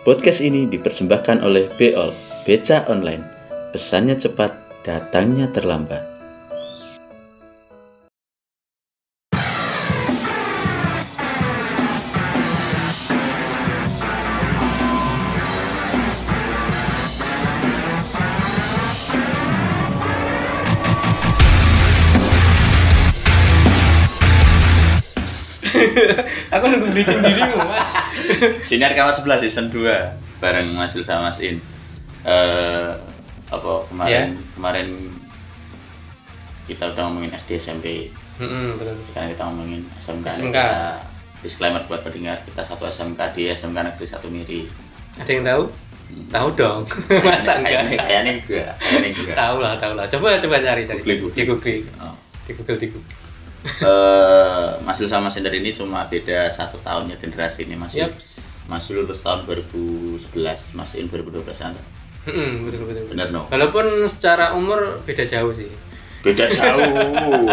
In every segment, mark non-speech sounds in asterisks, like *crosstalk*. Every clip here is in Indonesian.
Podcast ini dipersembahkan oleh Beol, Beca Online. Pesannya cepat, datangnya terlambat. *laughs* aku nunggu dirimu mas Sinar Kawan 11 season 2 bareng Mas Yul sama Mas In. Eh apa kemarin kemarin kita udah ngomongin SD SMP, Hmm, betul sekarang kita ngomongin SMK. SMK. Kita disclaimer buat pendengar, kita satu SMK di SMK Negeri 1 Miri. ada yang tahu tahu dong *laughs* masa enggak kayaknya enggak, kayaknya enggak. tahu lah tahu lah coba coba cari cari Googling, di google Oh. di google di google Eh, Mas Yul sama Indra ini cuma beda satu tahunnya generasi ini Mas Yul. Yaps. Mas Yul lulus tahun 2011, Mas In 2012 kan? Hmm, betul betul Bener no? walaupun secara umur beda jauh sih Beda jauh.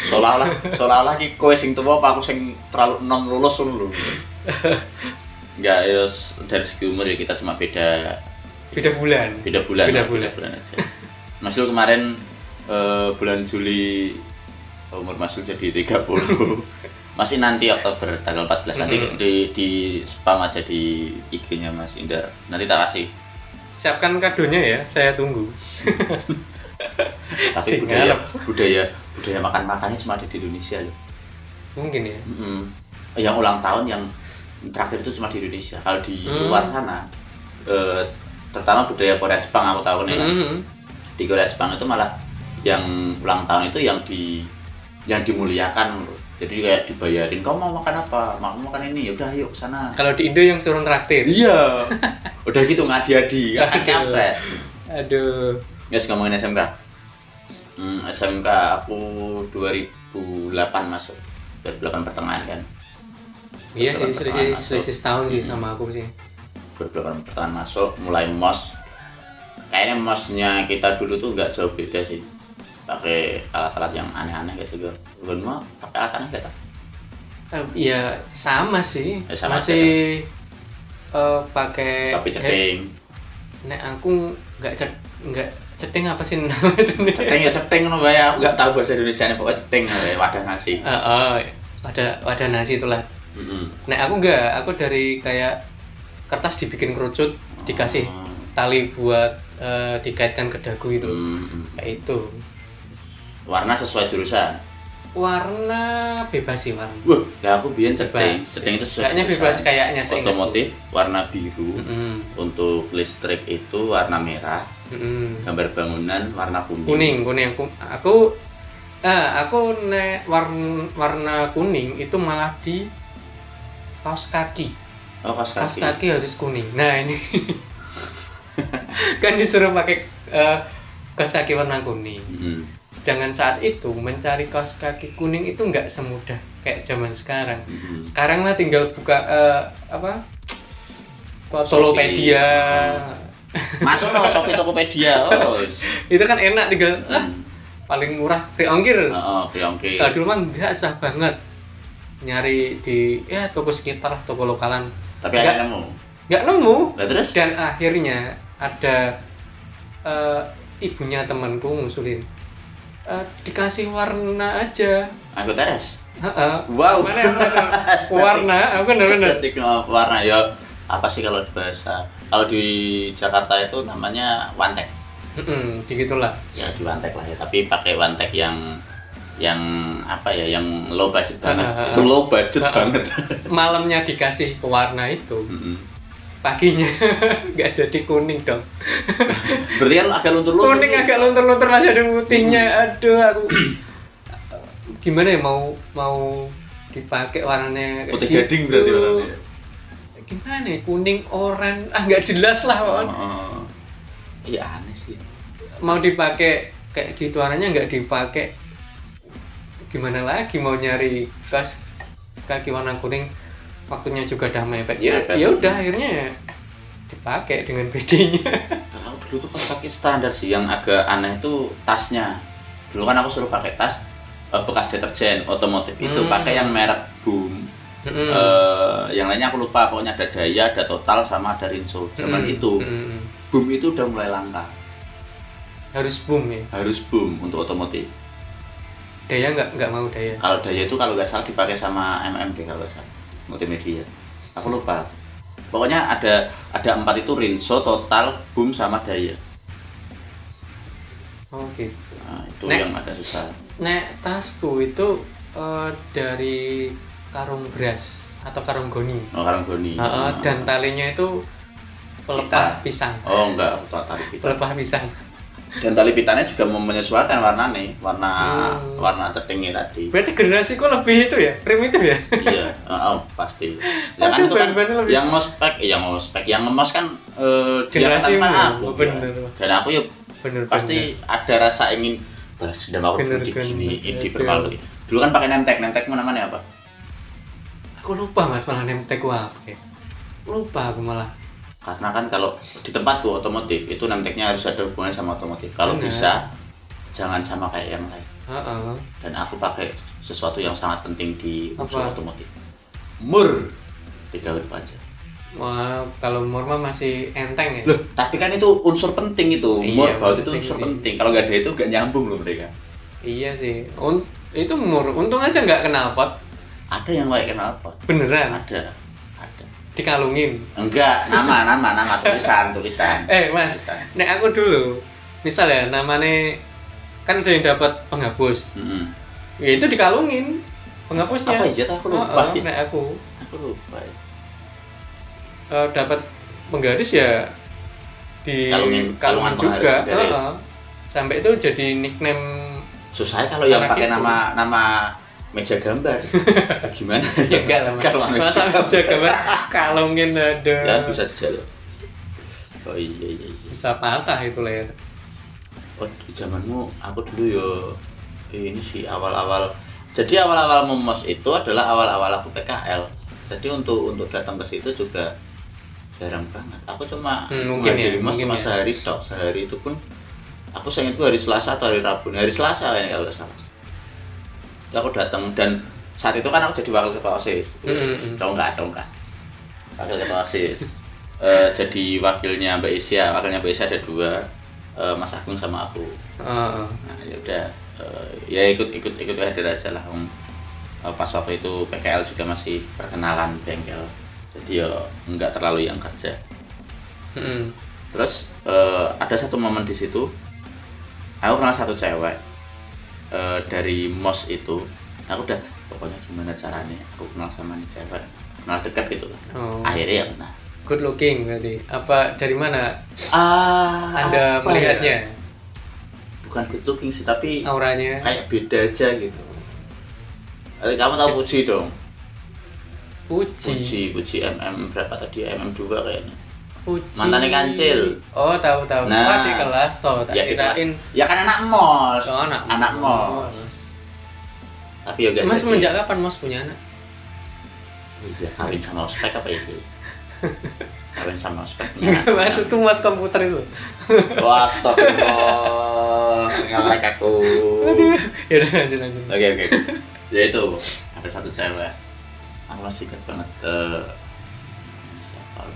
Seolah-olah seolah-olah ki kowe sing tuwa apa aku sing terlalu non lulus ngono lho. Enggak, ya dari segi umur ya kita cuma beda beda bulan beda bulan. Beda bulan. bulan aja. Mas Yul kemarin eh, bulan Juli umur Mas Yul jadi 30. Masih nanti Oktober tanggal 14 nanti Mhm. di, di spam aja di IG-nya Mas Indar. Nanti tak kasih. siapkan kadonya ya saya tunggu *laughs* Tapi Sing budaya ngarep. budaya budaya makan-makannya cuma ada di Indonesia loh. mungkin ya Mm-mm. Yang ulang tahun yang terakhir itu cuma di Indonesia. Kalau di Hmm. luar sana, eh, terutama budaya Korea Jepang aku tahu nih. kan. Hmm, Di Korea Jepang itu malah yang ulang tahun itu yang di yang dimuliakan. Jadi kayak dibayarin, kau mau makan apa? Mau makan ini, ya udah yuk sana. kalau di Indo yang suruh traktir Iya. udah gitu ngadi-adi, *laughs* kan kampret. aduh Yes, ngomongin SMK. Hmm, SMK aku 2008 masuk. 2008 pertengahan kan. iya sih selisih selisih setahun sih Hmm. sama aku sih 2008 pertengahan masuk, mulai mos. Kayaknya mosnya kita dulu tuh nggak jauh beda sih. Pakai alat-alat yang aneh-aneh kayak sih. Gue mah pakai alat aneh tau? Eh, Iya sama sih Ya, sama masih eh, pakai Tapi ceting. nek aku nggak cet nggak ceting apa sih *laughs* namanya itu nih Ceting ya ceting ngono bae. Aku nggak tahu bahasa Indonesia nya pokoknya ceting ya, wadah nasi. Eh, eh, wadah wadah nasi itulah Mm-mm. nek aku nggak aku dari kayak kertas dibikin kerucut dikasih Oh. tali buat eh, dikaitkan ke dagu itu Mm-mm. kayak itu Warna sesuai jurusan. warna bebas sih warna Wah, lah aku ceting. Bebas. Ceting itu sesuai kayaknya bebas kayaknya otomotif warna biru Mm-mm, untuk listrik itu warna merah mm-mm. gambar bangunan warna kuning kuning kuning aku aku ah aku nek warna warna kuning itu malah di kaos kaki oh kaos kaos kaki kaki harus kuning nah ini *laughs* kan disuruh pakai eh, kaos kaki warna kuning Mm. Sedangkan saat itu mencari kaos kaki kuning itu nggak semudah kayak zaman sekarang. Mm. sekarang mah tinggal buka eh, apa? Tokopedia. Masuk loh Shopee Tokopedia. Oh *laughs* itu kan enak tinggal ah, Hmm. paling murah free ongkir. Oh oke Kalau dulu mah nggak sah banget. Nyari di ya toko sekitar toko lokalan. Tapi Nggak. mau nggak nemu. Lah terus? Dan akhirnya ada eh, ibunya temanku ngusulin "Eh, dikasih warna aja. Aku teres. Heeh. wow. Mana, *laughs* warna aku bener-bener. Estetik oh, warna. Ya apa sih kalau di bahasa? Kalau di Jakarta itu namanya wantek. Mm-mm, digitulah. Ya di wantek lah ya tapi pakai wantek yang yang apa ya yang low budget banget. Ah, ah. itu low budget Ah, ah. banget. Malamnya dikasih warna itu Mm-mm. Paginya. *laughs* Nggak jadi kuning dong. *laughs* Berarti kan agak luntur-luntur kuning agak luntur-luntur masih ada putihnya. Aduh aku gimana ya mau mau dipakai warnanya kayak putih gitu. gading berarti warnanya? Gimana ya kuning oranye. Ah nggak jelas lah kawan Oh, iya aneh sih. Mau dipakai kayak gitu warnanya nggak dipakai. Gimana lagi mau nyari kas kaki warna kuning waktunya juga udah mepet ya Mepet. ya udah akhirnya ya dipakai dengan PD-nya kalau *laughs* dulu tuh kan pakai standar sih yang agak aneh itu tasnya dulu kan aku suruh pakai tas eh, bekas deterjen otomotif itu Hmm. pakai yang merek boom Mm-mm. Eh, yang lainnya aku lupa pokoknya ada daya ada total sama ada rinso zaman Mm-mm. itu Mm-mm. boom itu udah mulai langka harus boom ya harus boom untuk otomotif daya nggak nggak mau daya kalau daya itu kalau nggak salah dipakai sama MMD kalau nggak salah multimedia. Aku lupa. Pokoknya ada ada empat itu rinso total boom sama daya. Oh gitu. Nah, itu Nek. yang agak susah. nek tasku itu eh, dari karung beras atau karung goni. Oh karang goni. Heeh, dan talinya itu pelepah pisang oh enggak pelepah pisang dan tali pitanya juga menyesuaikan warna nih warna Hmm. warna cetingnya tadi. Berarti generasiku lebih itu ya? Primitif ya? Iya oh, oh, pasti. *laughs* Ya kan itu kan lebih- yang mau spek eh, yang mau spek yang ngemos kan dia Generasi kan mu, aku bener. ya. dan aku ya bener pasti ada rasa ingin bah sudah mau Bener, dulu bener, gini bener. ini bermalu dulu kan pakai nemtek nemtekmu namanya apa aku lupa mas malah nemtek apa ya? Lupa aku malah karena kan kalau di tempat tuh otomotif itu nemteknya harus ada hubungannya sama otomotif. Kalau Bener. bisa jangan sama kayak yang lain. Heeh. dan aku pakai sesuatu yang sangat penting di unsur otomotif. Mur. Tiga huruf aja. Wah, kalau murma masih enteng ya? Loh, tapi kan itu unsur penting itu. Iya, mur baut itu unsur sih. penting. Kalau nggak ada itu nggak nyambung loh mereka. Iya sih. Un- itu mur. Untung aja nggak kenapa ada yang pakai knalpot beneran? Ada dikalungin. Enggak nama nama nama tulisan tulisan. *laughs* Eh mas Tulisan. nek aku dulu misal ya namanya kan ada yang dapat penghapus. Mm-mm. ya itu dikalungin penghapusnya. Apa iya tuh aku lupa Oh, oh, ya. nek aku. Aku lupa ya. eh, dapat penggaris ya di Kalungin- kalungan kalungan juga. sampai itu jadi nickname susah kalau yang pakai nama nama meja gambar. *laughs* Gimana? Ya enggak lah mas. Kalungan meja masa gambar. kalungin ada ya bisa jel oh iya iya iya. Bisa patah itu ler oh di zamanmu aku dulu yo ini sih awal-awal. Jadi awal-awal memos itu adalah awal-awal aku PKL jadi untuk untuk datang ke situ juga jarang banget. Aku cuma Hmm, mungkin ya, menghadiri mos mungkin cuma ya. sehari tok. Sehari itu pun aku seingatku hari Selasa atau hari Rabu. Hari Selasa ini kalau salah Itu aku datang dan saat itu kan aku jadi wakil ketua osis Hmm, hmm, hmm. congkak congkak wakil ketua osis Eh, jadi wakilnya Mbak Isya wakilnya Mbak Isya ada dua eh, Mas Agung sama aku Heeh. nah ya udah eh, ya ikut ikut ikut hadir aja lah Om. Eh, pas waktu itu PKL juga masih perkenalan bengkel jadi ya nggak terlalu yang kerja Mm-mm. terus eh, ada satu momen di situ aku kenal satu cewek eh, dari mos itu aku udah pokoknya gimana caranya aku kenal sama nih cewek kenal deket gitu lah Oh. akhirnya ya kenal good looking berarti. Apa dari mana ah anda apa melihatnya? Ya? bukan good looking sih tapi auranya? kayak beda aja gitu. Eh, kamu tahu Puji dong? Puji? Puji Puji MM berapa tadi? MM 2 kayaknya Puji Mantannya Kancil. oh tahu tahu Nah. nah. di kelas toh tak ya, kirain ya kan anak mos oh, anak anak mos tapi ya mas semenjak kapan mas punya anak Iya, kawin sama ospek apa itu? *laughs* kawin sama ospek. punya *laughs* anak. maksudku mas komputer itu Wah, stop. Like aku. *laughs* ya udah lanjut lanjut Oke, oke. Ya itu, ada satu cewek. Aku masih ingat banget. siapa?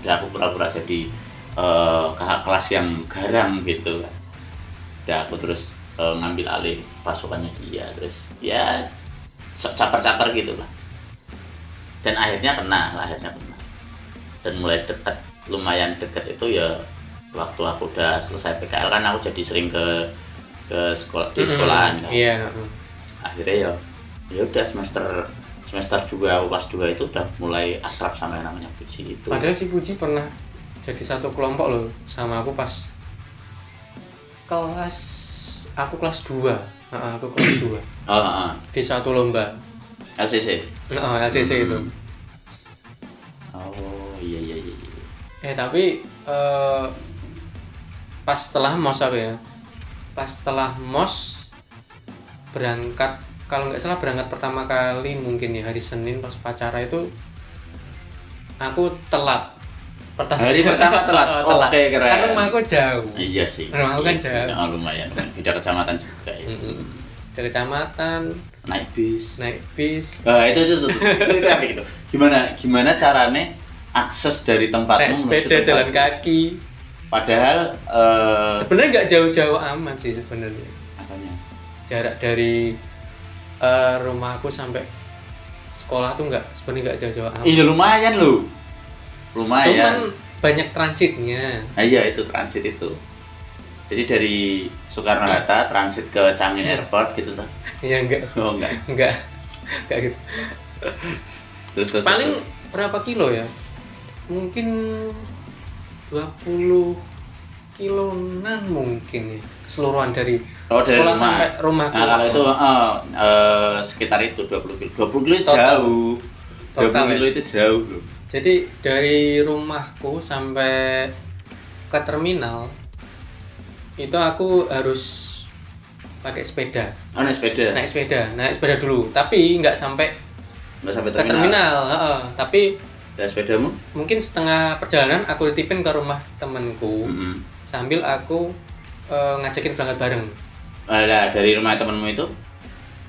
Udah aku pura-pura jadi eh, kakak kelas yang garang gitu kan. Udah aku terus eh, ngambil alih pasukannya dia. Terus ya caper-caper gitu lah. Dan akhirnya kena, lah, akhirnya kena. Dan mulai dekat, lumayan dekat itu ya waktu aku udah selesai PKL kan aku jadi sering ke ke sekolah di sekolahan kan iya mm. akhirnya ya ya udah semester semester 2 aku kelas 2 itu udah mulai akrab sama yang namanya Puji itu. Padahal si Puji pernah jadi satu kelompok loh sama aku pas kelas aku kelas 2 aku kelas *clears throat* 2 oh, oh, di satu lomba. LCC oh, LCC itu Hmm. oh iya iya iya iya. eh tapi eh, pas setelah mos aku ya. Pas setelah mos berangkat kalau nggak salah berangkat pertama kali mungkin ya hari Senin pas upacara itu aku telat pertama Hari pertama *laughs* telat? Oke, keren. kan rumahku jauh iya sih Rumah aku kan Iya sih. jauh. Oh, lumayan beda kecamatan juga ya Mm-mm. ke kecamatan naik bis naik bis Nah, itu itu itu, itu, itu, itu apa gitu. Gimana gimana caranya akses dari tempatmu naik sepeda tempat- jalan kaki Padahal eh sebenarnya nggak jauh-jauh amat sih sebenarnya apanya? jarak dari eh, rumahku sampai sekolah tuh nggak sebenarnya nggak jauh-jauh amat Iya lumayan cuman Lumayan. banyak transitnya Ah, iya itu transit itu. Jadi dari Soekarno Hatta transit ke Changi Airport gitu tuh. ya enggak Oh enggak. enggak enggak gitu Terus, terus paling terus. berapa kilo ya mungkin 20 kiloan mungkin ya keseluruhan dari Oh, dari sekolah rumah. sampai rumahku Nah, kalau itu eh, eh, sekitar itu 20 kilo. 20 kilo Total. jauh. 20 Total, kilo ya? itu jauh loh. jadi dari rumahku sampai ke terminal itu aku harus pakai sepeda Oh, naik sepeda. naik sepeda naik sepeda dulu tapi nggak sampai Nggak sampai ke terminal heeh. tapi Naik sepedamu? mungkin setengah perjalanan aku titipin ke rumah temanku Mm-mm. sambil aku eh, ngajakin berangkat bareng Alah, dari rumah temanmu itu?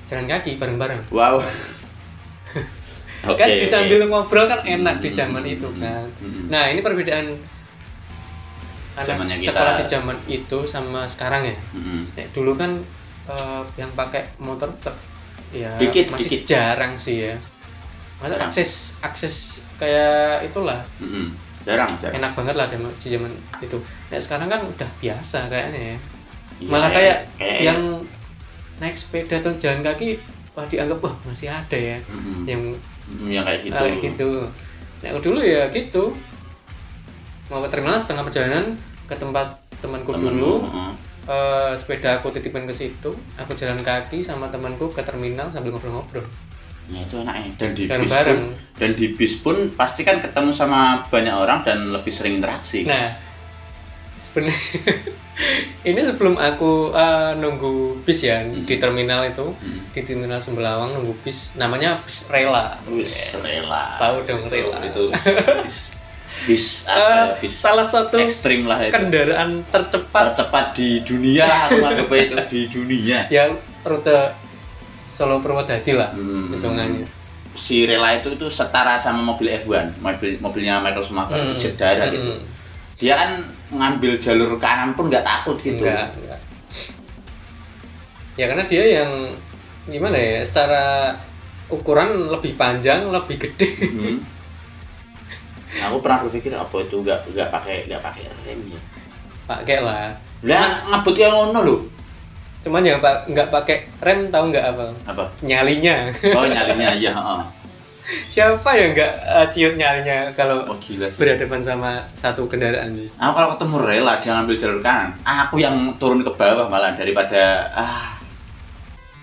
jalan kaki bareng-bareng Wow. *laughs* Oke, kan oke. sambil ngobrol kan enak di Hmm, zaman hmm, itu hmm, kan hmm. nah ini perbedaan anak kita. sekolah di zaman itu sama sekarang ya. Nek dulu kan eh, yang pakai motor ter ya Dikit, masih dikit. jarang sih ya masa Jarang. akses akses kayak itulah Mm-mm. Jarang, jarang. enak banget lah di zaman itu nah sekarang kan udah biasa kayaknya ya Iya, malah kayak kayak- yang naik sepeda atau jalan kaki wah dianggap wah masih ada ya Mm-mm. yang Mm, yang kayak gitu. kayak gitu nah dulu ya gitu mau ke terminal setengah perjalanan ke tempat temanku Temenmu, dulu heeh. Eh, sepeda aku titipin ke situ aku jalan kaki sama temanku ke terminal sambil ngobrol-ngobrol Nah, itu enaknya. Dan di bis Bareng-bareng. pun, dan di bis pun pasti kan ketemu sama banyak orang dan lebih sering interaksi. nah *laughs* ini sebelum aku eh, nunggu bis ya di terminal itu Hmm. di terminal Sumberlawang nunggu bis namanya bis rela Wis, rela. tahu dong rela Itu bis bis *laughs* ya, bis salah satu ekstrim lah itu. kendaraan tercepat tercepat di dunia aku itu di dunia. *laughs* yang rute Solo Purwodadi lah Hmm. hitungannya Si rela itu itu setara sama mobil F1, mobil mobilnya Michael Schumacher, Hmm. itu. Hmm. Dia kan ngambil jalur kanan pun nggak takut gitu. enggak, enggak. ya karena dia yang gimana ya secara ukuran lebih panjang lebih gede Hmm. Aku pernah berpikir apa itu nggak nggak pakai nggak pakai rem ya. pakai lah Lah ngebut yang ngono loh. cuman ya pak nggak pakai rem tahu nggak apa Apa? nyalinya Oh nyalinya iya. Siapa yang nggak uh, ciut nyalinya kalau Oh gila sih. berhadapan sama satu kendaraan sih Aku kalau ketemu rela dia ngambil jalur kanan, aku yang turun ke bawah malah daripada ah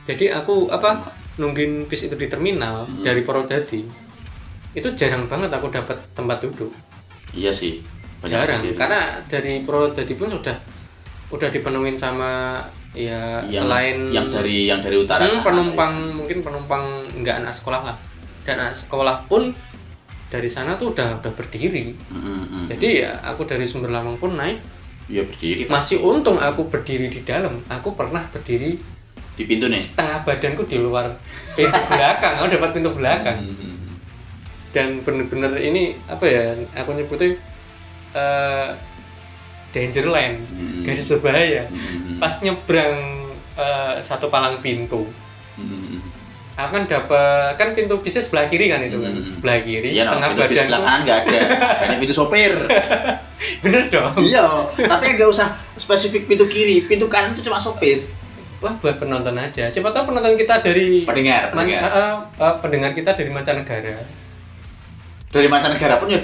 jadi aku apa nungguin bis itu di terminal Hmm. dari Purwodadi itu jarang banget aku dapat tempat duduk iya sih. Banyak jarang berdiri. karena dari Purwodadi pun sudah udah dipenuhin sama ya yang, selain yang dari yang dari utara Hmm, penumpang mungkin penumpang nggak anak sekolah lah dan anak sekolah pun dari sana tuh udah udah berdiri ya. Mm, mm, mm. jadi ya aku dari sumber Lamang pun naik ya berdiri masih untung aku berdiri di dalam aku pernah berdiri di pintu nih. setengah badanku di luar pintu belakang aku dapat pintu belakang Mm, mm, mm. dan bener-bener ini apa ya aku nyebutnya eh danger line Hmm. garis berbahaya Mm, mm, mm. pas nyebrang eh, satu palang pintu Mm, mm, mm. Aku kan dapat kan pintu bisnya sebelah kiri kan itu kan Hmm. sebelah kiri Iya, no, setengah pintu bis sebelah kanan nggak ada. Hanya pintu sopir. *laughs* bener dong iya, tapi nggak usah spesifik pintu kiri. Pintu kanan itu cuma sopir. wah buat penonton aja siapa tahu penonton kita dari Pendengar, pendengar. eh, eh, pendengar kita dari mancanegara Dari mancanegara pun ya.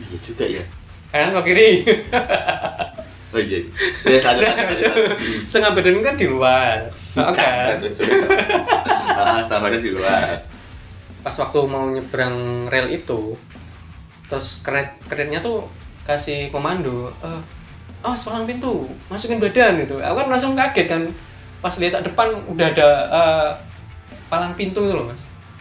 Iya juga ya. kanan atau kiri *laughs* Oh iya. Ya setengah badan kan di luar Nah, kan Ah, setengah badan di luar. pas waktu mau nyebrang rel itu terus keret keretnya tuh kasih komando eh oh palang pintu masukin badan gitu aku kan langsung kaget kan pas lihat depan udah ada eh, palang pintu itu loh mas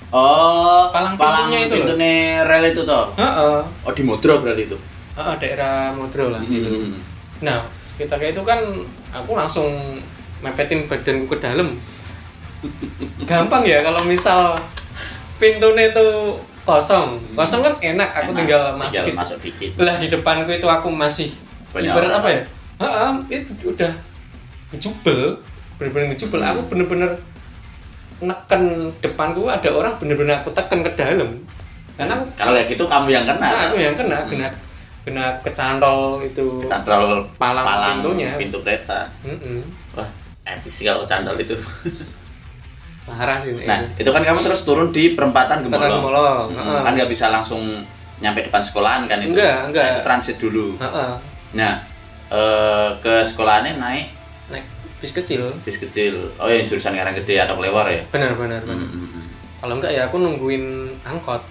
Oh, Palang palang pintunya itu loh. pintunya rel itu toh. Heeh. Oh, di Modro berarti itu. Heeh, daerah Modro lah gitu. Hmm. Nah, sekitar kayak itu kan aku langsung mepetin badanku ke dalam. gampang ya kalau misal pintunya itu kosong. Kosong kan enak aku Enak, tinggal masuk masuk dikit. Lah di depanku itu aku masih Banyak ibarat apa ya? Heeh, itu udah ngejubel bener-bener ngejubel. Hmm. aku bener-bener neken depanku ada orang bener-bener aku tekan ke dalam karena aku, kalau kayak gitu kamu yang kena nah, aku yang kena Hmm. kena kena kecantol itu candol Palang pintunya. pintu kereta Mm-mm. wah epic sih kalau candol itu parah sih nah itu. itu kan kamu terus turun di perempatan Perempatan Gemolong Gemolong, Hmm, heeh. kan nggak bisa langsung nyampe depan sekolahan kan itu Enggak, enggak. Nah, itu transit dulu Heeh. nah eh, ke sekolahannya naik naik bis kecil bis kecil oh yang jurusan Karanggede atau Kelewar ya benar-benar benar. Hmm, hmm, hmm. kalau enggak ya aku nungguin angkot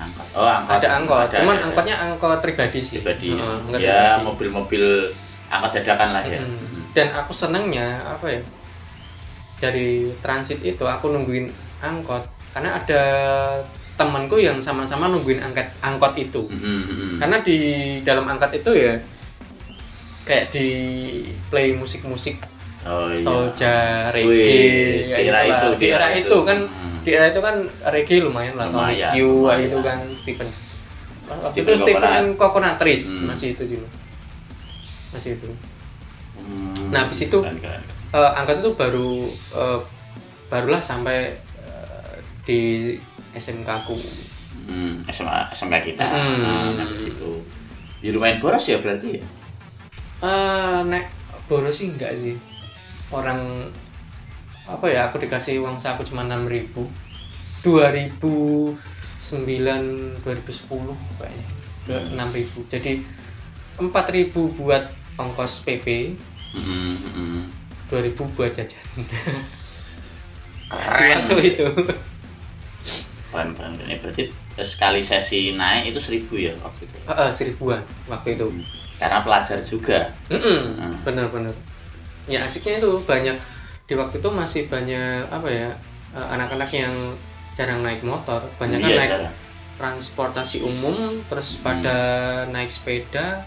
angkot. Oh angkot. Ada angkot. Ada, cuman ada. angkotnya angkot pribadi sih. Pribadi. Angkot ya mobil-mobil angkot dadakan lah ya. Mm. dan aku senengnya apa ya dari transit itu aku nungguin angkot. Karena ada temanku yang sama-sama nungguin angkat angkot itu. Hmm, hmm, hmm. karena di dalam angkot itu ya kayak di play musik-musik. Oh, iya. Soulja, reggae, Wih, ya di era itu, di era itu. kan Hmm. Di era itu kan reggae lumayan lah Tony Lumayan, Q lumayan. itu kan Stephen waktu Stephen itu Stephen Coconut. and Coconut Trees Hmm. masih itu sih masih itu Hmm, Nah, habis itu- keren, keren. Eh, angkot itu baru eh, barulah sampai eh, di SMK aku Hmm, SMA SMA kita. Hmm. Nah, habis itu. Di lumayan boros ya berarti ya. Eh, nek boros sih enggak sih orang apa ya aku dikasih uang saku cuma enam ribu 2009 2010 kayaknya Hmm. enam ribu jadi empat ribu buat ongkos PP Hmm, hmm, hmm. 2000 buat jajan Keren. waktu itu Keren, keren. Ini berarti sekali sesi naik itu seribu ya waktu itu. Eh, eh, seribuan waktu itu Hmm. Karena pelajar juga. Mm-mm, Hmm. bener-bener ya asiknya itu banyak di waktu itu masih banyak apa ya eh, anak-anak yang jarang naik motor banyak kan Iya, naik jarang. transportasi umum terus Hmm. pada naik sepeda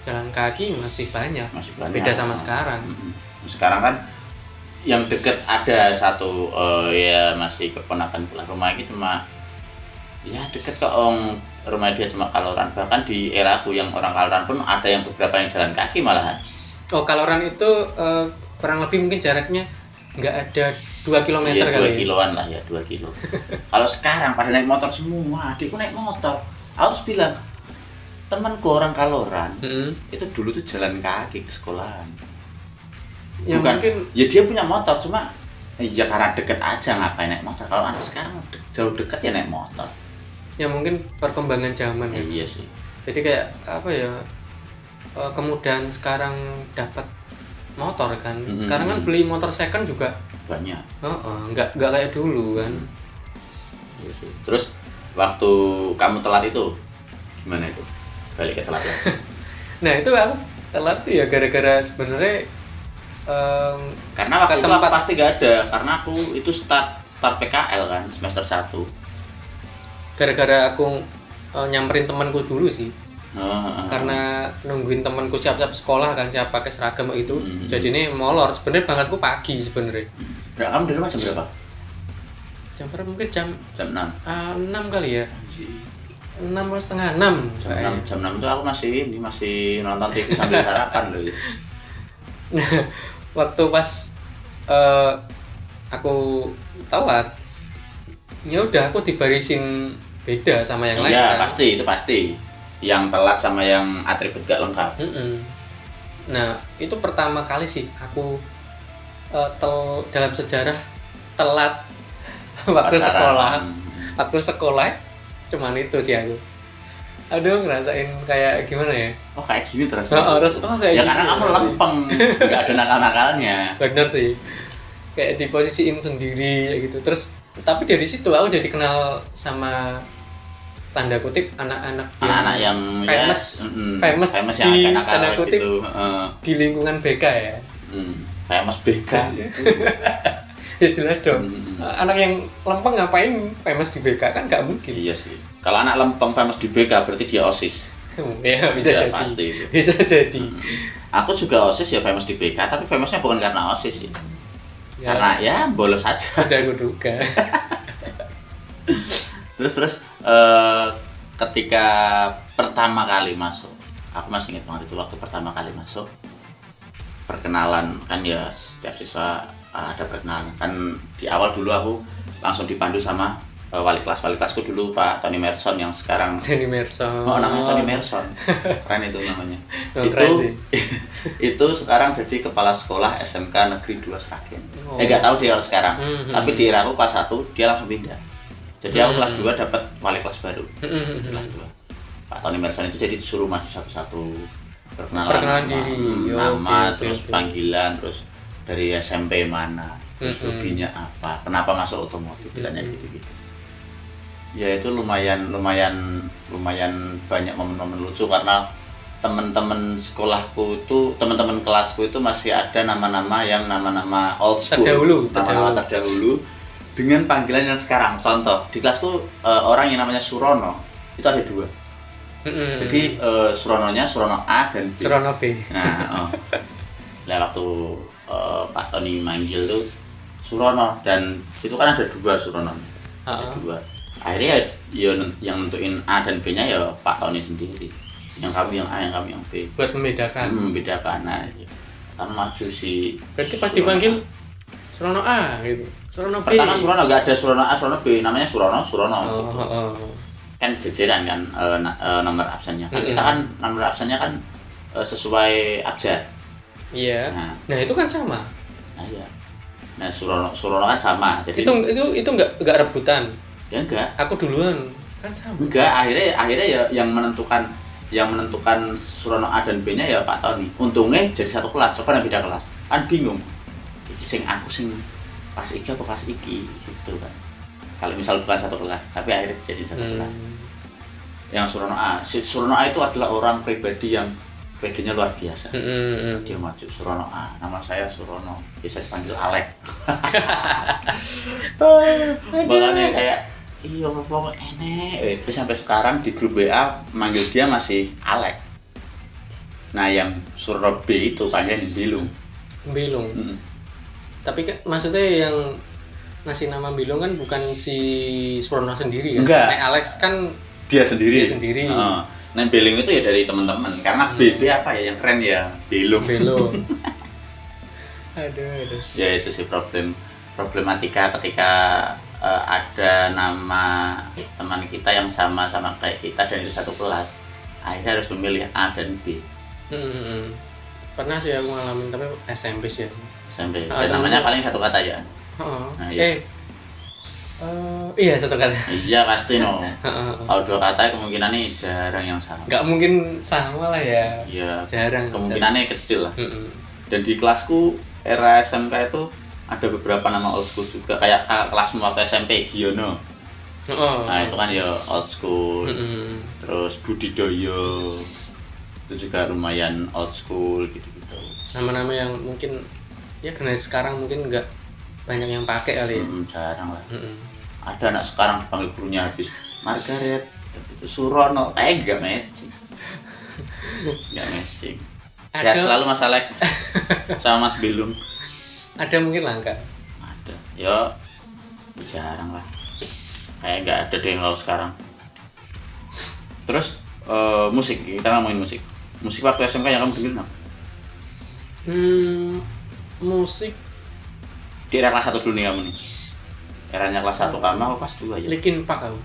jalan kaki masih banyak Masih banyak. beda sama sekarang Mm-mm. Sekarang kan yang deket ada satu eh, ya masih keponakan pulang rumah ini cuma ya deket kok om rumah dia cuma kaloran bahkan di era aku yang orang kaloran pun ada yang beberapa yang jalan kaki malahan oh kaloran itu eh, kurang lebih mungkin jaraknya nggak ada 2 km Iya, dua kali ya. kiloan lah ya dua kilo. Kalau sekarang pada naik motor semua adikku naik motor. Harus bilang temanku orang kaloran Mm-mm. itu dulu tuh jalan kaki ke sekolahan. Ya Bukan. mungkin ya dia punya motor cuma ya karena deket aja ngapain naik motor? Kalau anak sekarang de- jauh deket ya naik motor. Ya mungkin perkembangan zaman ya, ya. Iya sih. Jadi kayak apa ya eh, kemudahan sekarang dapat motor kan. Mhm. sekarang kan beli motor second juga banyak. Oh, oh, nggak nggak kayak dulu kan. Iya terus waktu kamu telat itu gimana itu? Balik ke telat ya? *laughs* Nah itu aku telat tuh ya gara-gara sebenarnya em, karena waktu itu aku tempat- pasti gak ada karena aku itu start start PKL kan semester 1 gara-gara aku eh, nyamperin temanku dulu sih oh, karena nungguin temanku siap-siap sekolah kan siap pakai seragam itu Mhm. jadi ini molor sebenarnya berangkatku pagi sebenarnya kamu dari rumah jam berapa? jam berapa mungkin jam Jam 6 ah, 6 kali ya enam setengah enam Jam. 6, jam 6 itu aku masih ini masih nonton TV sambil *laughs* sarapan loh Nah, *laughs* waktu pas eh, aku telat, ya udah aku dibarisin beda sama yang lain. Iya kan. pasti itu pasti yang telat sama yang atribut gak lengkap Mm-mm. Nah, itu pertama kali sih aku eh, tel dalam sejarah telat *laughs* waktu Pacaran. sekolah. Waktu sekolah cuman itu sih aku. Aduh, ngerasain kayak gimana ya? Oh kayak gini terus. Oh, terus oh kayak ya karena kamu lempeng, *laughs* nggak ada nakal-nakalnya. bener sih kayak diposisiin sendiri gitu terus tapi dari situ aku jadi kenal sama tanda kutip anak-anak yang Anak-anak yang famous ya, mm, famous famous yang di nakal tanda kutip gitu. Di lingkungan BK ya Hmm, famous BK. *laughs* ya jelas dong Hmm. anak yang lempeng ngapain famous di BK kan nggak mungkin Iya sih. Kalau anak lempeng famous di BK berarti dia OSIS. *laughs* ya bisa Ya, jadi pasti bisa jadi Aku juga OSIS ya famous di BK, tapi famousnya bukan karena OSIS sih. Ya. karena ya bolos aja sudah kuduga *laughs* terus terus eh, ketika pertama kali masuk aku masih ingat banget itu waktu pertama kali masuk perkenalan kan ya setiap siswa eh, ada perkenalan kan di awal dulu aku langsung dipandu sama eh, wali kelas wali kelasku dulu Pak Tony Merson yang sekarang Tony Merson Oh namanya Tony Merson, *laughs* keren itu namanya. Oh, itu *laughs* itu sekarang jadi kepala sekolah SMK Negeri 2 Sragen. Oh. Eh nggak tahu dia sekarang, Hmm, hmm, tapi di era aku kelas 1 dia langsung pindah. Jadi aku Hmm. kelas 2 dapat wali kelas baru. Mm-mm. Kelas 2. Pak Tony Merson itu jadi disuruh maju satu-satu perkenalan, Perkenalan nama, diri. hmm, nama oke, terus oke. panggilan terus dari SMP mana, terus Hmm, hmm. hobinya apa, kenapa masuk otomotif, ditanya Hmm. gitu-gitu ya itu lumayan lumayan lumayan banyak momen-momen lucu karena teman-teman sekolahku itu teman-teman kelasku itu masih ada nama-nama yang nama-nama old school Terdahulu, nama-nama terdahulu. terdahulu dengan panggilan yang sekarang contoh di kelasku eh, orang yang namanya Surono itu ada dua Mm-mm. jadi eh, Surononya Surono A dan B Surono B Nah, oh. Lah waktu eh, Pak Tony manggil tuh Surono dan itu kan ada dua Surono. Ada Ha-ha. dua. Akhirnya ya, ya yang nentuin A dan B-nya ya Pak Tony sendiri. Yang kami yang A, yang kami yang B. buat membedakan Hmm, membedakan nah, ya. Kan maju si berarti pas Surono dipanggil A. Surono A gitu Surono B Pertama Surono nggak ada Surono A, Surono B, namanya Surono, Surono. oh, oh, oh. Kan jejeran kan eh, na- eh, nomor absennya. Kan Mm-mm. kita kan nomor absennya kan eh, sesuai abjad. iya Nah, nah itu kan sama nah iya. Nah, Surono Surono kan sama. Jadi itu itu itu nggak nggak rebutan ya enggak aku duluan kan sama enggak akhirnya akhirnya ya yang menentukan yang menentukan Surono A dan B nya ya Pak Tony untungnya jadi satu kelas coba beda kelas kan bingung iki sing aku sing pas iki apa pas iki gitu kan. Kalau misal bukan satu kelas tapi akhirnya jadi satu kelas. Hmm. yang Surono A si Surono A itu adalah orang pribadi yang pedenya luar biasa. Hmm, hmm, hmm. dia maju Surono A. Nama saya Surono. Bisa dipanggil Alek. *laughs* *laughs* Makanya kayak iya apa enek. Eh, terus sampai sekarang di grup WA manggil dia masih Alek. Nah yang Surono B itu panggilnya Bilung Bilung Mm. Tapi kan maksudnya yang ngasih nama Bilung kan bukan si Surono sendiri kan Enggak. Nek Alex kan dia sendiri Dia sendiri. Heeh. nah Bilung itu ya dari teman-teman karena Hmm. BB apa ya yang keren ya Bilung Bilung *laughs* aduh aduh ya itu sih problem problematika ketika eh, ada nama teman kita yang sama sama kayak kita dan itu satu kelas akhirnya harus memilih A dan B Hmm, hmm, hmm. pernah sih aku ngalamin tapi SMP sih ya sampai Ah, dan namanya paling satu kata ya Oh, Nah, iya. eh eh, iya satu kata. Iya pasti no. *laughs* Kalau dua kata kemungkinannya jarang yang sama. Nggak mungkin sama lah ya. Ya jarang. kemungkinannya kecil lah. Mm-mm. dan di kelasku era SMK itu ada beberapa nama old school juga. Kayak kelasmu waktu SMP Giono. Oh nah itu kan ya old school. Mm-mm. terus Budidoyo. Itu juga lumayan old school gitu-gitu. Nama-nama yang mungkin ya generasi sekarang mungkin nggak banyak yang pakai kali ya. Hmm, jarang lah. Mm-mm. ada anak sekarang dipanggil gurunya habis Margaret. Itu Surono eh enggak matching. *laughs* Enggak matching. Sehat Ada- selalu Mas Alek. *laughs* Sama Mas Bilung ada mungkin langka ada. Ya jarang lah. Kayak nggak ada deh kalau sekarang. Terus eh, musik. Kita ngomongin musik. Musik waktu SMK yang kamu dengerin apa? hmm, musik. Di era kelas 1 dulu nih kamu nih. Eranya kelas 1 kamu apa kelas 2 ya? Linkin Park aku.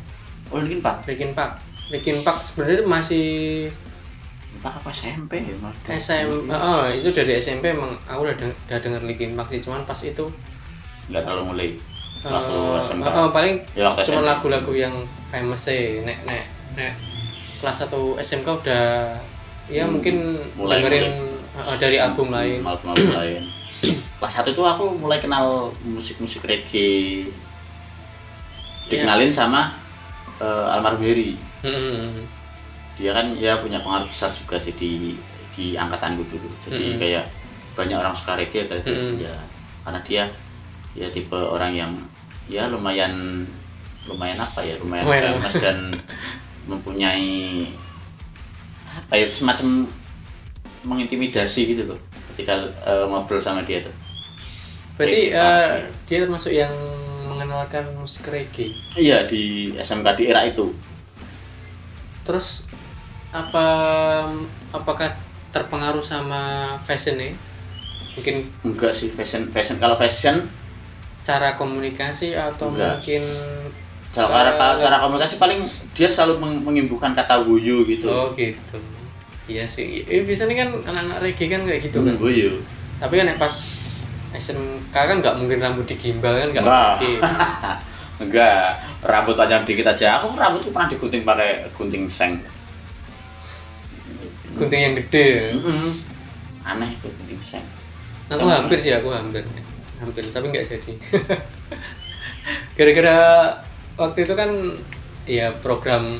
Oh Linkin Park Linkin Park Linkin Park sebenarnya itu masih Park apa SMP ya? Mas? SM oh, itu dari SMP emang aku udah, deng- udah denger Linkin Park sih cuman pas itu nggak terlalu mulai waktu eh, eh, paling ya SMP. lagu-lagu yang famous sih nek nek nek kelas 1 SMK udah ya Hmm, mungkin mulai- dengerin eh, dari album lain. Hmm, album-album lain *clears throat* kelas 1 itu aku mulai kenal musik-musik reggae Iya. dikenalin sama eh, almarhum Heri Hmm, dia kan ya punya pengaruh besar juga sih di di angkatanku dulu jadi Mm-mm. kayak banyak orang suka reggae kayak gitu. Mm-mm. ya karena dia ya tipe orang yang ya lumayan lumayan apa ya lumayan Lumayan. famous dan *laughs* mempunyai apa ya semacam mengintimidasi gitu loh ketika eh, ngobrol sama dia tuh Berarti eh, party. dia termasuk yang mengenalkan musik reggae. iya di SMK di era itu Terus apa apakah terpengaruh sama fashionnya? Mungkin enggak sih fashion fashion kalau fashion cara komunikasi atau Enggak. mungkin cara cara, Eh, cara komunikasi paling dia selalu meng- mengimbuhkan kata wuyu gitu oh gitu. Iya sih. Eh, biasanya kan anak-anak reggae kan kayak gitu kan. Hmm, wuyu Tapi kan yang pas SMK kan nggak mungkin rambut digimbal kan nggak Enggak. mungkin. *laughs* enggak rambut panjang dikit aja aku rambutku pernah digunting pakai gunting seng Gunting yang gede. ya. Mm-mm. aneh itu gunting seng Aku hampir sih aku hampir. Hampir tapi nggak jadi. *laughs* Gara-gara waktu itu kan ya program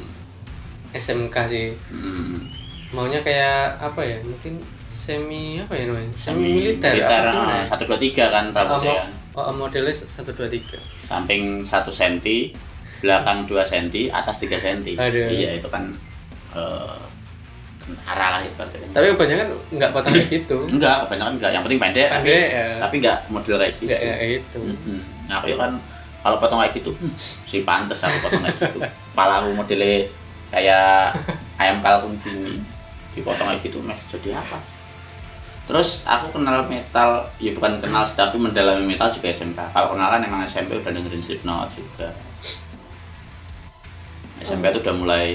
SMK sih. Mm. Maunya kayak apa ya? Mungkin semi apa ya namanya? Semi, militer, militer ya? satu dua tiga kan rambutnya kan oh, modelnya 1 2 3. samping satu senti belakang dua senti atas tiga senti iya itu kan eh arah lah itu. Tapi kebanyakan nggak potong kayak gitu. enggak kebanyakan enggak yang penting pendek tapi, Pendek ya. tapi enggak model kayak gitu Nggak kayak gitu. Mm-mm. Nah, aku ya kan kalau potong kayak gitu, hmm, si pantes aku potong kayak gitu. *laughs* Kepala aku modelnya kayak ayam kalkun gini. Dipotong kayak gitu, meh jadi apa? Terus aku kenal metal, ya bukan kenal sih, tapi mendalami metal juga SMK. Kalau kenal kan emang SMP udah dengerin Slipknot juga. SMP itu udah mulai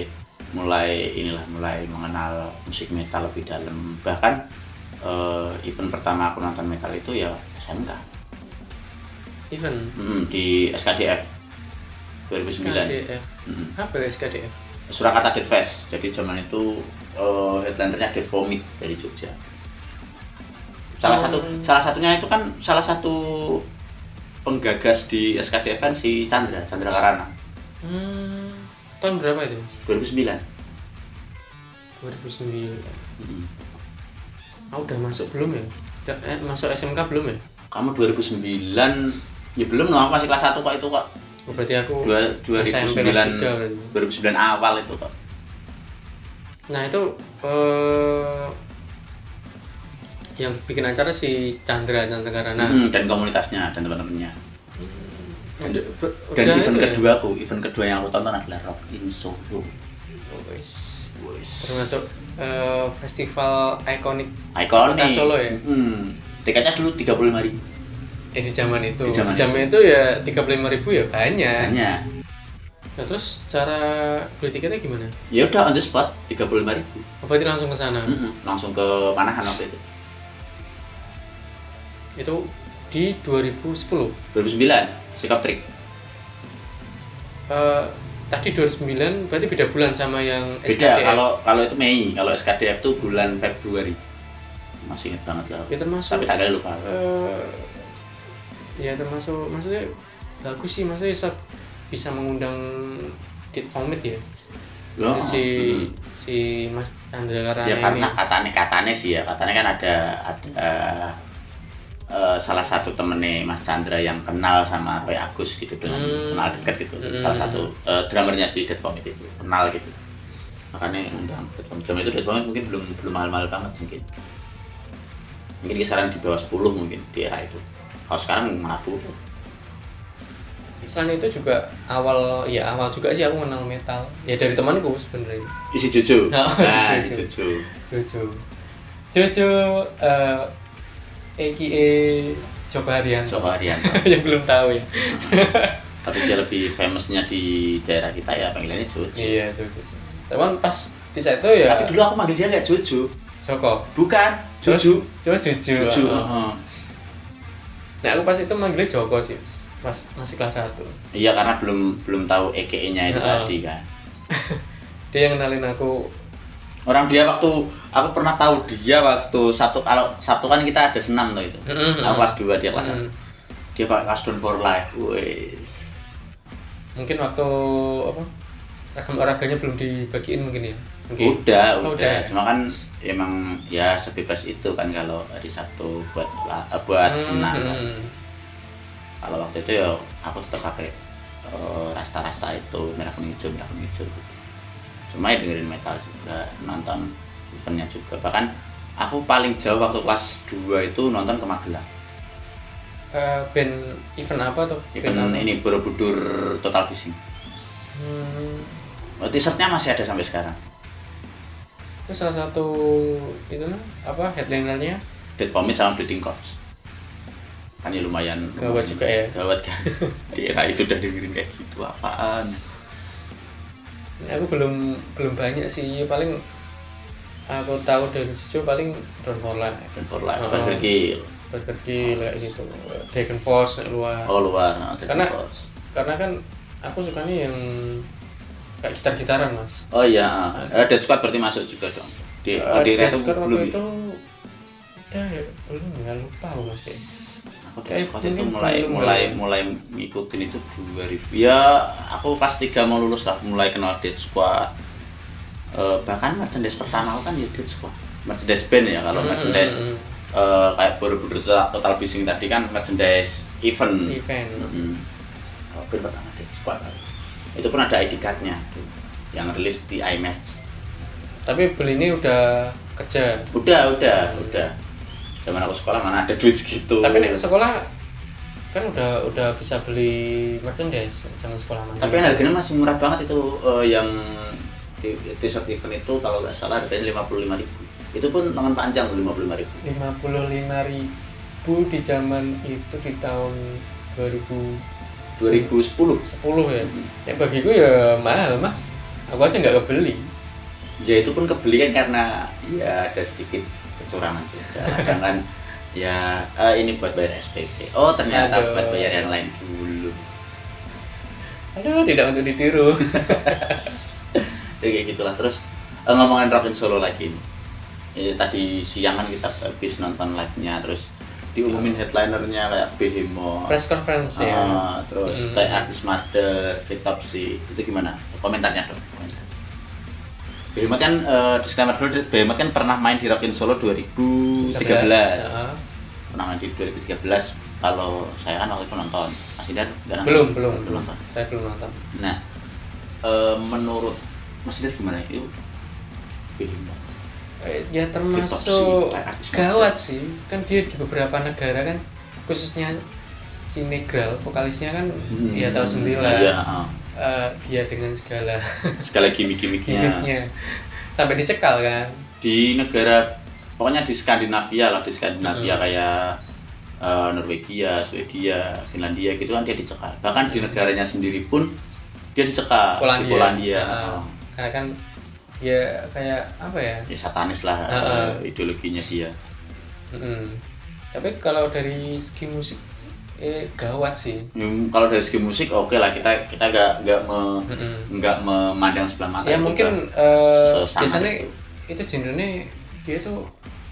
mulai inilah mulai mengenal musik metal lebih dalam. Bahkan eh, event pertama aku nonton metal itu ya SMK. Even Mm, di SKDF 2009 SKDF. Mm. Apa SKDF? Surakarta Dead Fest jadi zaman itu eh, headlinernya Dead Vomit dari Jogja salah Oh. satu salah satunya itu kan salah satu penggagas di SKDF kan si Chandra Chandra Karana Hmm, tahun berapa itu? 2009 2009. Mm. Ah, udah masuk belum ya? Udah, eh, masuk SMK belum ya? kamu 2009 ya belum no aku masih kelas 1 kok itu kok Oh, berarti aku Dua, SMP 2009 kelas tiga berarti. 2009 awal itu kok Nah itu eh yang bikin acara si Chandra Chandra Karana. Mm, dan komunitasnya dan teman-temannya be- dan udah event itu ya? kedua aku event kedua yang aku tonton adalah Rock in Solo Oh. Wis. Termasuk eh, festival ikonik Ikonik. Kota Solo ya? Hmm. Tiketnya dulu 35 ribu. eh di zaman itu. Di zaman itu ya 35.000 ribu ya banyak. Hanya. Nah, terus cara beli tiketnya gimana? Ya udah on the spot 35 ribu. Apa itu langsung ke sana? Langsung ke Panahan waktu itu. Itu di 2010. 2009 sikap trik. Eh, tadi 2009 berarti beda bulan sama yang Beda SKDF. kalau kalau itu Mei, kalau SKDF itu bulan Februari. Masih inget banget lah. ya termasuk Tapi tanggalnya lupa. eh, ya termasuk maksudnya bagus sih maksudnya bisa, mengundang Dit Vomit ya? Oh, si hmm. si Mas Chandra Karana ya ini. karena katanya katanya sih ya katanya kan ada ada eh, salah satu temennya Mas Chandra yang kenal sama Roy Agus gitu dengan Hmm. kenal dekat gitu. Hmm. salah satu eh, drummernya si Dead Vomit itu kenal gitu. Makanya undang Dead Vomit itu Dead Vomit mungkin belum belum mahal-mahal banget mungkin. Mungkin kisaran di bawah 10 mungkin di era itu. Kalau sekarang 50 selain itu juga awal ya awal juga sih aku kenal metal. Ya dari temanku sebenarnya. Isi Jojo? Oh, *laughs* nah Jojo. Jojo. Jojo. Jojo eh AKA Joko Haryanto Joko Haryanto *laughs* yang belum tahu ya. *laughs* Tapi dia lebih famousnya di daerah kita ya panggilannya Jojo. Iya Jojo teman pas di saat itu ya Tapi dulu aku manggil dia kayak Jojo. Joko? Bukan, Jojo. Jojo Jojo. Jojo. oh. heeh. Nah aku pas itu manggilnya Joko sih, pas masih kelas 1 Iya karena belum belum tahu EKE-nya itu Heeh. tadi kan. *laughs* Dia yang kenalin aku, Orang dia waktu aku pernah tahu dia waktu Sabtu kalau Sabtu kan kita ada senam tuh itu. Mm-mm. Aku kelas 2 dia kelas Mm. 1. Dia pakai custom for life. Wes. mungkin waktu apa ragam olahraganya belum dibagiin mungkin ya mungkin Udah, Oh, udah. Cuma kan emang ya sebebas itu kan kalau hari Sabtu buat buat Hmm, senam. kan. Kalau waktu itu ya aku tetap pakai eh, rasta-rasta itu merah kuning hijau merah kuning hijau. Gitu. Cuma ya dengerin metal juga nonton eventnya juga. Bahkan aku paling jauh waktu kelas 2 itu nonton ke Magelang. Eh, band event apa tuh? Event Band ini Borobudur Total Fishing. Hmm, oh, t-shirtnya masih ada sampai sekarang. Itu salah satu itu apa headlinernya? Dead Vomit sama Bleeding Corpse kan ya lumayan Gawat juga ya. gawat kan? *laughs* Di era itu udah dengerin kayak gitu apaan? Aku belum belum banyak sih. Paling aku tahu dari Jojo paling Don't For Life dan for life Oh. Burger Kill. Burger Kill kayak gitu. Dragon Force luar. Oh luar. Nah, Dragon Karena- Force. karena kan aku sukanya yang kayak gitar-gitaran mas. Oh iya uh, Dead Squad berarti masuk juga dong. Di, Eh, di Dead Squad waktu ya? itu udah ya belum ya lupa aku mas Dead kayak Squad itu mulai mulai mulai ngikutin itu 2000 ya aku kelas 3 mau lulus lah mulai kenal Dead Squad. Eh, bahkan merchandise pertama aku kan ya Dead Squad. Merchandise band ya kalau Hmm, merchandise hmm, eh, kayak Borobudur Total, Total Fishing tadi kan merchandise event. Event. Mm-mm. Kalau band pertama Dead Squad itu pun ada ID cardnya tuh, yang rilis di iMatch tapi beli ini udah kerja? Udah udah udah zaman aku sekolah mana ada duit segitu. Tapi nih sekolah kan udah udah bisa beli merchandise zaman sekolah mas tapi harganya masih murah banget itu eh, yang di t-shirt event itu kalau nggak salah harganya lima puluh lima ribu. Itu pun lengan panjang lima puluh lima ribu. lima puluh lima ribu di zaman itu di tahun 2000 dua ribu sepuluh 10 ya ya bagiku ya mahal mas. Aku aja nggak kebeli. Ya itu pun kebeli kan karena ya ada sedikit kecurangan juga kan ya eh, ini buat bayar SPP oh ternyata Aduh. buat bayar yang lain dulu. Aduh tidak untuk ditiru. *laughs* Ya kayak gitulah. Terus eh, ngomongin Rockin Solo lagi nih. Ya, tadi siang kan kita habis nonton live-nya terus diumumin headlinernya kayak Behemoth. Press conference ya. Ah, terus Hmm. kayak Artis Mother, Hitopsy itu gimana? Komentarnya dong. Behemoth kan eh, disclaimer dulu Behemoth kan pernah main di Rockin Solo 2013 Ah, pernah main di 2013 kalau saya kan waktu itu nonton. Mas Indar nggak nonton? belum belum. Belum nonton? Saya belum nonton. Nah, eh, menurut Mas Indra gimana? Itu? Behemoth. Eh, ya termasuk gawat sih. Kan dia di beberapa negara kan khususnya si Negral vokalisnya kan ya tahu sendiri lah Iya, heeh. Eh, dia dengan segala *laughs* Segala gimmick-gimmicknya. gimmicknya sampai dicekal kan Di negara pokoknya di Skandinavia lah, di Skandinavia kayak eh, Norwegia, Swedia, Finlandia gitu kan dia dicekal. Bahkan di negaranya sendiri pun dia dicekal Polandia, di Polandia. Oh. karena kan dia kayak apa ya Ya satanis lah Heeh. eh, ideologinya dia. Mm-mm. tapi kalau dari segi musik eh gawat sih Hmm, kalau dari segi musik oke lah kita kita nggak nggak me, Mm-mm. nggak memandang sebelah mata ya itu mungkin Sesama biasanya itu. itu genrenya dia tuh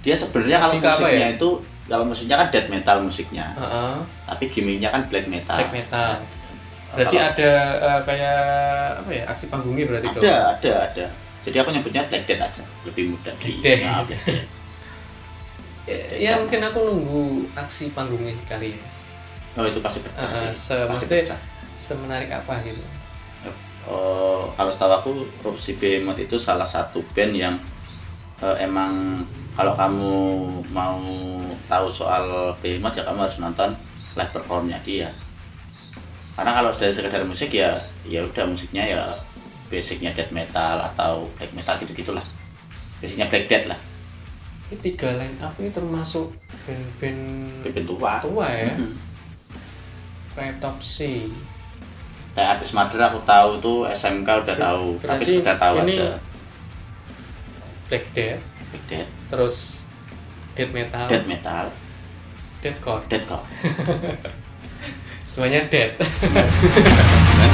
dia sebenarnya kalau musiknya ya? itu kalau musiknya kan death metal musiknya heeh, tapi gimmicknya kan black metal black metal berarti Kalau- ada eh, kayak apa ya aksi panggungnya berarti dong ada ada ada jadi aku nyebutnya black death aja lebih mudah Black Death. Nah, Black Death. ya mungkin aku nunggu aksi panggungnya kali ya oh itu pasti pecah Eh, sih. se- pasti pecah. semenarik apa gitu? Oh, kalau setahu aku Robsi Behemoth itu salah satu band yang eh, emang kalau kamu mau tahu soal Behemoth ya kamu harus nonton live performnya dia. Karena kalau dari sekedar musik ya ya udah musiknya ya basicnya death metal atau black metal gitu gitulah basicnya black death lah. Ini tiga line up ini termasuk band-band band tua. tua ya? Mhm. Retopsy kayak artis Mother aku tahu tuh SMK udah tahu. Tapi sekedar tahu ini- aja. Black Death. Black death. Terus death metal. Death metal. Deathcore deathcore *laughs* semuanya Nah,